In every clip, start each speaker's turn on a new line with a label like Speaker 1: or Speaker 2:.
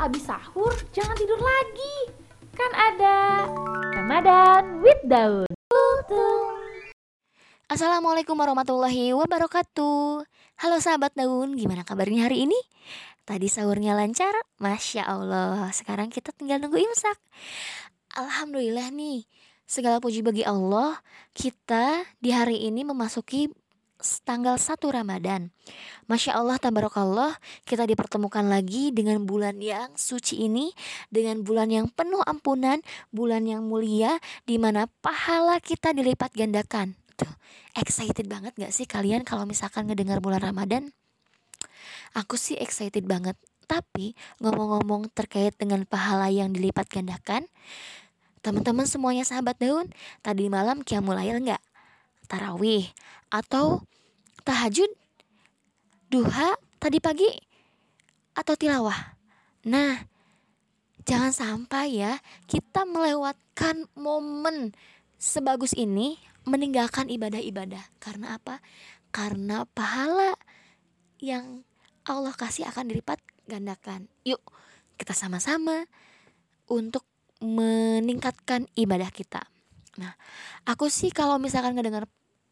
Speaker 1: abis sahur jangan tidur lagi. Kan ada Ramadan with Daun.
Speaker 2: Assalamualaikum warahmatullahi wabarakatuh Halo sahabat daun, gimana kabarnya hari ini? Tadi sahurnya lancar? Masya Allah, sekarang kita tinggal nunggu imsak Alhamdulillah nih, segala puji bagi Allah Kita di hari ini memasuki tanggal 1 Ramadan Masya Allah, tabarakallah Kita dipertemukan lagi dengan bulan yang suci ini Dengan bulan yang penuh ampunan Bulan yang mulia di mana pahala kita dilipat gandakan Tuh, excited banget gak sih kalian kalau misalkan ngedengar bulan Ramadan? Aku sih excited banget Tapi ngomong-ngomong terkait dengan pahala yang dilipat gandakan Teman-teman semuanya sahabat daun Tadi malam mulai nggak? Tarawih Atau tahajud duha tadi pagi atau tilawah. Nah, jangan sampai ya kita melewatkan momen sebagus ini meninggalkan ibadah-ibadah. Karena apa? Karena pahala yang Allah kasih akan dilipat gandakan. Yuk, kita sama-sama untuk meningkatkan ibadah kita. Nah, aku sih kalau misalkan ngedengar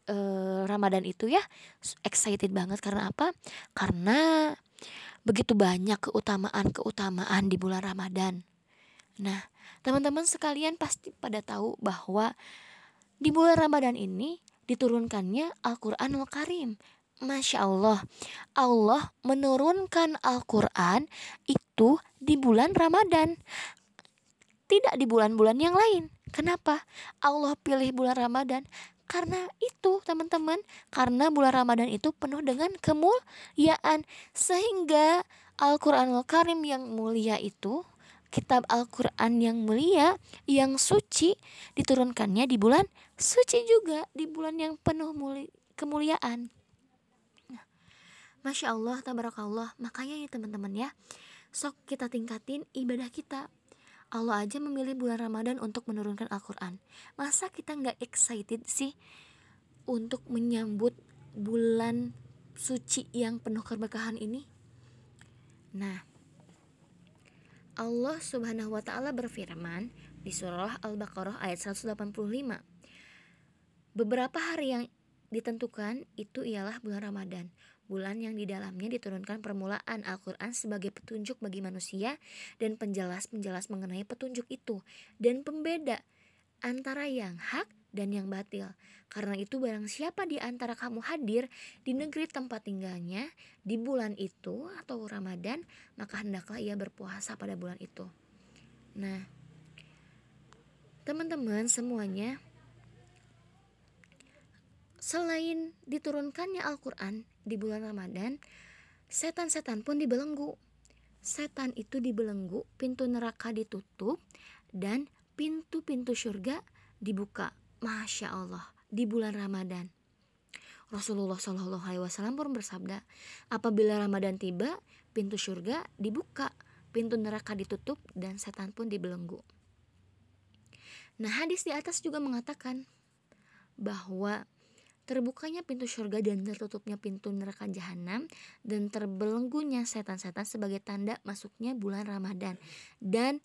Speaker 2: uh, Ramadan itu ya excited banget karena apa? Karena begitu banyak keutamaan-keutamaan di bulan Ramadan. Nah, teman-teman sekalian pasti pada tahu bahwa di bulan Ramadan ini diturunkannya Al-Qur'anul Karim. Masya Allah, Allah menurunkan Al-Quran itu di bulan Ramadan Tidak di bulan-bulan yang lain Kenapa? Allah pilih bulan Ramadan karena itu teman-teman, karena bulan Ramadan itu penuh dengan kemuliaan sehingga Al-Qur'anul Karim yang mulia itu kitab Al-Quran yang mulia, yang suci, diturunkannya di bulan suci juga, di bulan yang penuh muli, kemuliaan. Nah, Masya Allah, tabarakallah. Makanya ya teman-teman ya, sok kita tingkatin ibadah kita. Allah aja memilih bulan Ramadan untuk menurunkan Al-Quran Masa kita nggak excited sih untuk menyambut bulan suci yang penuh keberkahan ini? Nah, Allah Subhanahu wa taala berfirman di surah Al-Baqarah ayat 185. Beberapa hari yang ditentukan itu ialah bulan Ramadan bulan yang di dalamnya diturunkan permulaan Al-Quran sebagai petunjuk bagi manusia dan penjelas-penjelas mengenai petunjuk itu dan pembeda antara yang hak dan yang batil. Karena itu barang siapa di antara kamu hadir di negeri tempat tinggalnya di bulan itu atau Ramadan, maka hendaklah ia berpuasa pada bulan itu. Nah, teman-teman semuanya, selain diturunkannya Al-Quran, di bulan Ramadan, setan-setan pun dibelenggu. Setan itu dibelenggu, pintu neraka ditutup, dan pintu-pintu surga dibuka. Masya Allah, di bulan Ramadan. Rasulullah Shallallahu Alaihi Wasallam pun bersabda, apabila Ramadan tiba, pintu surga dibuka, pintu neraka ditutup, dan setan pun dibelenggu. Nah, hadis di atas juga mengatakan bahwa terbukanya pintu surga dan tertutupnya pintu neraka jahanam dan terbelenggunya setan-setan sebagai tanda masuknya bulan Ramadan dan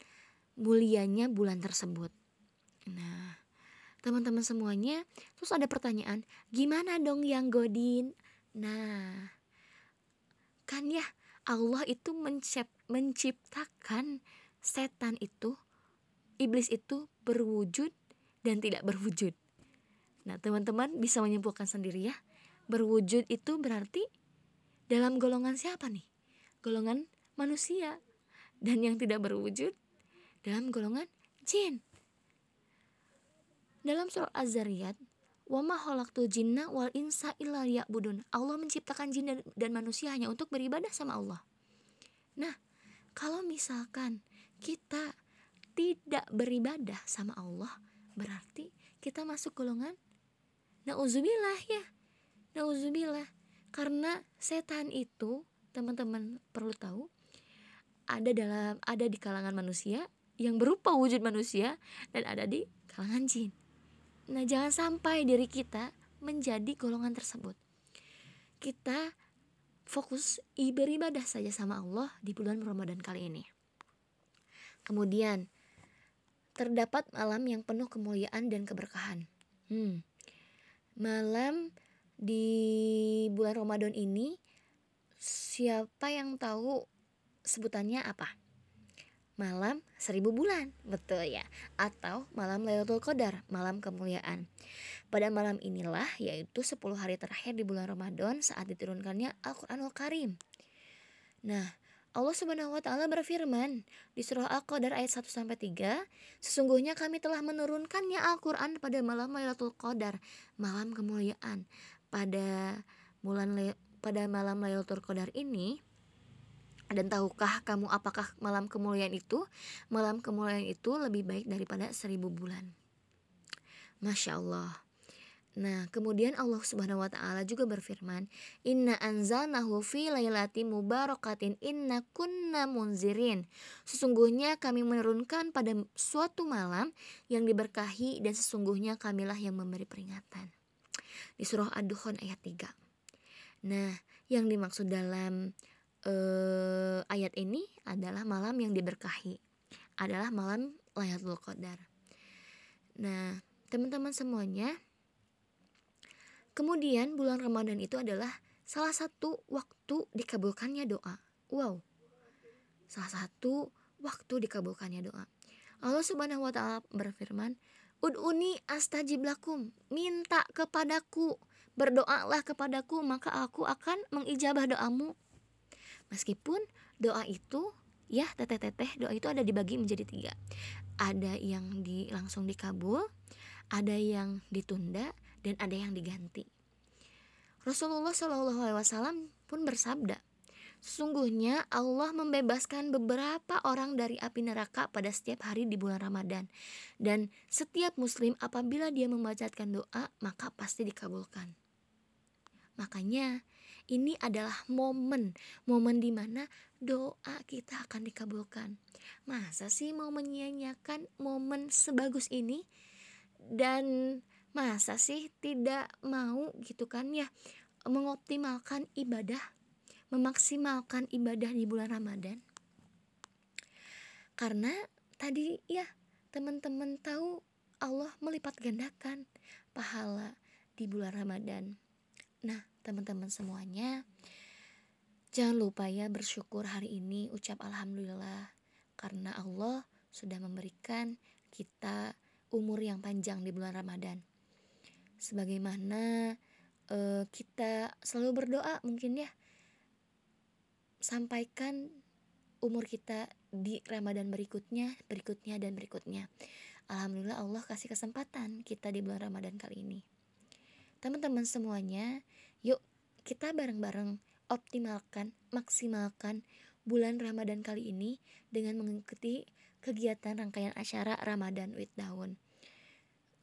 Speaker 2: mulianya bulan tersebut. Nah, teman-teman semuanya, terus ada pertanyaan, gimana dong yang godin? Nah, kan ya Allah itu menciptakan setan itu, iblis itu berwujud dan tidak berwujud. Nah, teman-teman bisa menyimpulkan sendiri ya. Berwujud itu berarti dalam golongan siapa nih? Golongan manusia. Dan yang tidak berwujud dalam golongan jin. Dalam surah Az-Zariyat, "Wa ma khalaqtul jinna wal insa illa liya'budun." Allah menciptakan jin dan manusia hanya untuk beribadah sama Allah. Nah, kalau misalkan kita tidak beribadah sama Allah, berarti kita masuk golongan Nauzubillah ya. Nauzubillah. Karena setan itu, teman-teman perlu tahu, ada dalam ada di kalangan manusia yang berupa wujud manusia dan ada di kalangan jin. Nah, jangan sampai diri kita menjadi golongan tersebut. Kita fokus beribadah saja sama Allah di bulan Ramadan kali ini. Kemudian terdapat malam yang penuh kemuliaan dan keberkahan. Hmm. Malam di bulan Ramadan ini siapa yang tahu sebutannya apa? Malam seribu bulan, betul ya. Atau malam Lailatul Qadar, malam kemuliaan. Pada malam inilah yaitu 10 hari terakhir di bulan Ramadan saat diturunkannya Al-Qur'anul Karim. Nah, Allah Subhanahu wa taala berfirman di surah Al-Qadar ayat 1 sampai 3, sesungguhnya kami telah menurunkannya Al-Qur'an pada malam Lailatul Qadar, malam kemuliaan. Pada bulan pada malam Lailatul Qadar ini dan tahukah kamu apakah malam kemuliaan itu? Malam kemuliaan itu lebih baik daripada seribu bulan. Masya Allah. Nah, kemudian Allah Subhanahu wa taala juga berfirman, "Inna anzalnahu fi lailati mubarakatin inna kunna munzirin." Sesungguhnya kami menurunkan pada suatu malam yang diberkahi dan sesungguhnya kamilah yang memberi peringatan. Di surah Ad-Dukhan ayat 3. Nah, yang dimaksud dalam uh, ayat ini adalah malam yang diberkahi. Adalah malam Lailatul Qadar. Nah, teman-teman semuanya, Kemudian bulan Ramadan itu adalah salah satu waktu dikabulkannya doa. Wow. Salah satu waktu dikabulkannya doa. Allah Subhanahu wa taala berfirman, "Ud'uni astajib lakum." Minta kepadaku, berdoalah kepadaku, maka aku akan mengijabah doamu. Meskipun doa itu ya teteh-teteh doa itu ada dibagi menjadi tiga ada yang di langsung dikabul ada yang ditunda dan ada yang diganti Rasulullah Shallallahu Alaihi Wasallam pun bersabda Sesungguhnya Allah membebaskan beberapa orang dari api neraka pada setiap hari di bulan Ramadan. Dan setiap muslim apabila dia membacakan doa, maka pasti dikabulkan. Makanya ini adalah momen, momen di mana doa kita akan dikabulkan. Masa sih mau menyia-nyiakan momen sebagus ini? Dan masa sih tidak mau gitu kan ya mengoptimalkan ibadah, memaksimalkan ibadah di bulan Ramadan? Karena tadi ya teman-teman tahu Allah melipat gandakan pahala di bulan Ramadan. Nah, teman-teman semuanya, jangan lupa ya bersyukur hari ini ucap alhamdulillah karena Allah sudah memberikan kita umur yang panjang di bulan Ramadan. Sebagaimana uh, kita selalu berdoa mungkin ya sampaikan umur kita di Ramadan berikutnya, berikutnya dan berikutnya. Alhamdulillah Allah kasih kesempatan kita di bulan Ramadan kali ini teman-teman semuanya yuk kita bareng-bareng optimalkan maksimalkan bulan Ramadan kali ini dengan mengikuti kegiatan rangkaian acara Ramadan with Daun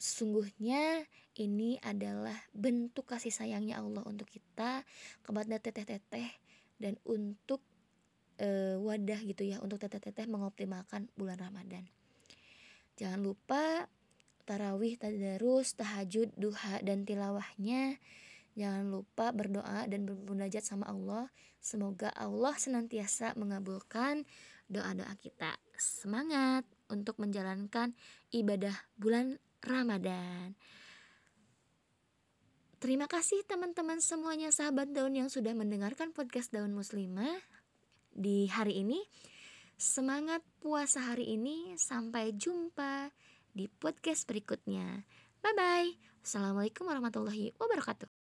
Speaker 2: Sungguhnya ini adalah bentuk kasih sayangnya Allah untuk kita kepada teteh-teteh dan untuk e, wadah gitu ya untuk teteh-teteh mengoptimalkan bulan Ramadan. Jangan lupa tarawih, tadarus, tahajud, duha dan tilawahnya. Jangan lupa berdoa dan bermunajat sama Allah. Semoga Allah senantiasa mengabulkan doa-doa kita. Semangat untuk menjalankan ibadah bulan Ramadan. Terima kasih teman-teman semuanya sahabat daun yang sudah mendengarkan podcast Daun Muslimah di hari ini. Semangat puasa hari ini. Sampai jumpa di podcast berikutnya. Bye bye. Assalamualaikum warahmatullahi wabarakatuh.